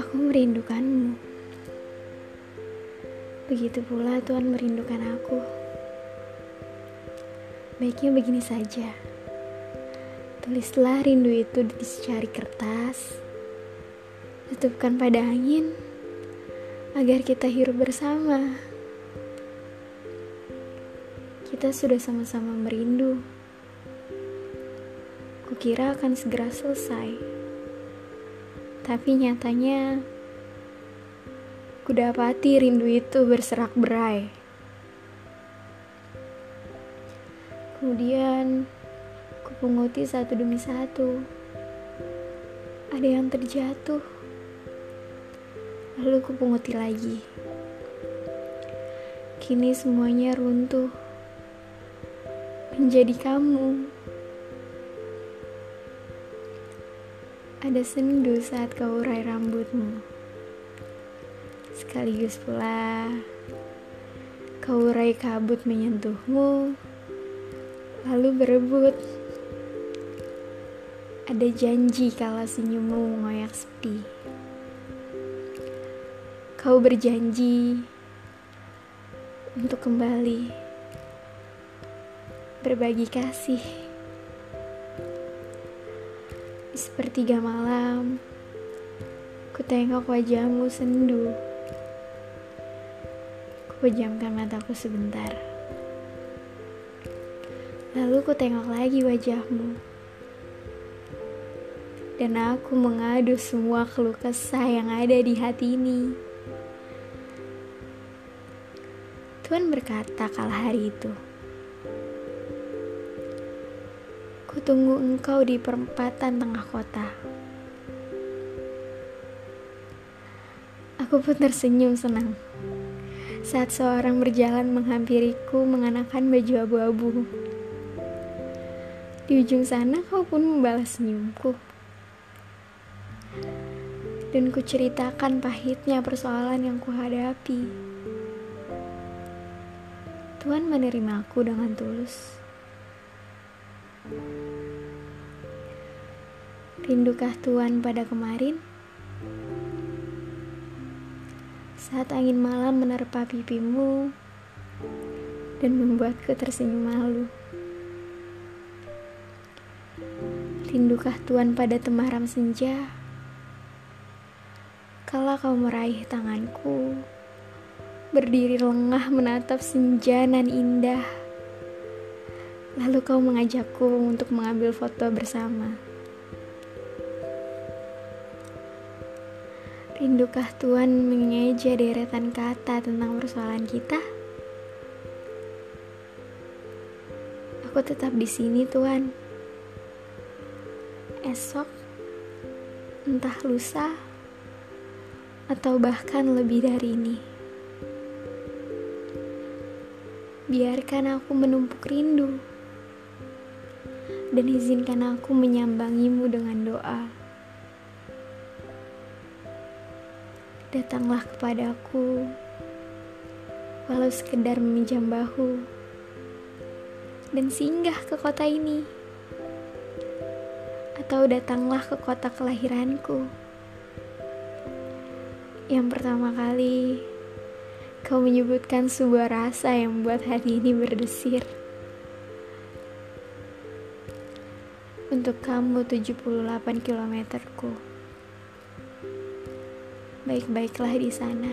Aku merindukanmu. Begitu pula Tuhan merindukan aku. Baiknya begini saja. Tulislah rindu itu di secari kertas. Tutupkan pada angin agar kita hirup bersama. Kita sudah sama-sama merindu. Kukira akan segera selesai. Tapi nyatanya Kudapati rindu itu berserak berai. Kemudian kupunguti satu demi satu. Ada yang terjatuh. Lalu kupunguti lagi. Kini semuanya runtuh. Menjadi kamu. Ada sendu saat kau urai rambutmu. Sekaligus pula kau urai kabut menyentuhmu, lalu berebut. Ada janji kalau senyummu mengoyak sepi. Kau berjanji untuk kembali berbagi kasih. Sepertiga malam, ku tengok wajahmu sendu. Pejamkan mataku sebentar. Lalu ku tengok lagi wajahmu. Dan aku mengadu semua keluh kesah yang ada di hati ini. Tuhan berkata kala hari itu. Kutunggu engkau di perempatan tengah kota. Aku pun tersenyum senang saat seorang berjalan menghampiriku mengenakan baju abu-abu. Di ujung sana kau pun membalas senyumku. Dan ku ceritakan pahitnya persoalan yang kuhadapi. Tuhan menerima aku dengan tulus. Rindukah Tuhan pada kemarin? saat angin malam menerpa pipimu dan membuatku tersenyum malu. Rindukah Tuhan pada temaram senja? Kala kau meraih tanganku, berdiri lengah menatap senja nan indah. Lalu kau mengajakku untuk mengambil foto bersama. Rindukah Tuhan mengeja deretan kata tentang persoalan kita? Aku tetap di sini, Tuhan. Esok, entah lusa, atau bahkan lebih dari ini. Biarkan aku menumpuk rindu, dan izinkan aku menyambangimu dengan doa. Datanglah kepadaku, walau sekedar meminjam bahu, dan singgah ke kota ini. Atau datanglah ke kota kelahiranku. Yang pertama kali, kau menyebutkan sebuah rasa yang membuat hati ini berdesir. Untuk kamu 78 kilometerku baik-baiklah di sana.